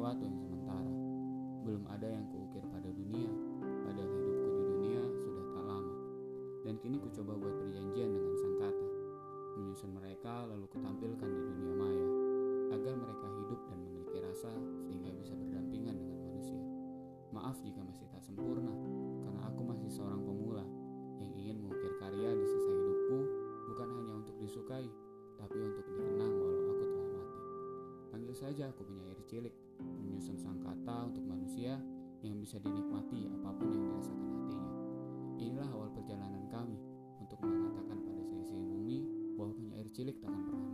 sesuatu yang sementara. Belum ada yang kuukir pada dunia, Pada hidupku di dunia sudah tak lama. Dan kini ku coba buat perjanjian dengan sang kata. Menyusun mereka lalu kutampilkan di dunia maya, agar mereka hidup dan memiliki rasa sehingga bisa berdampingan dengan manusia. Maaf jika masih tak sempurna, karena aku masih seorang pemula yang ingin mengukir karya di sisa hidupku bukan hanya untuk disukai, tapi untuk dikenang walau aku telah mati. Panggil saja aku penyair cilik menyusun sang kata untuk manusia yang bisa dinikmati apa pun yang dirasakan hatinya. Inilah awal perjalanan kami untuk mengatakan pada seisi bumi bahwa penyair cilik takkan pernah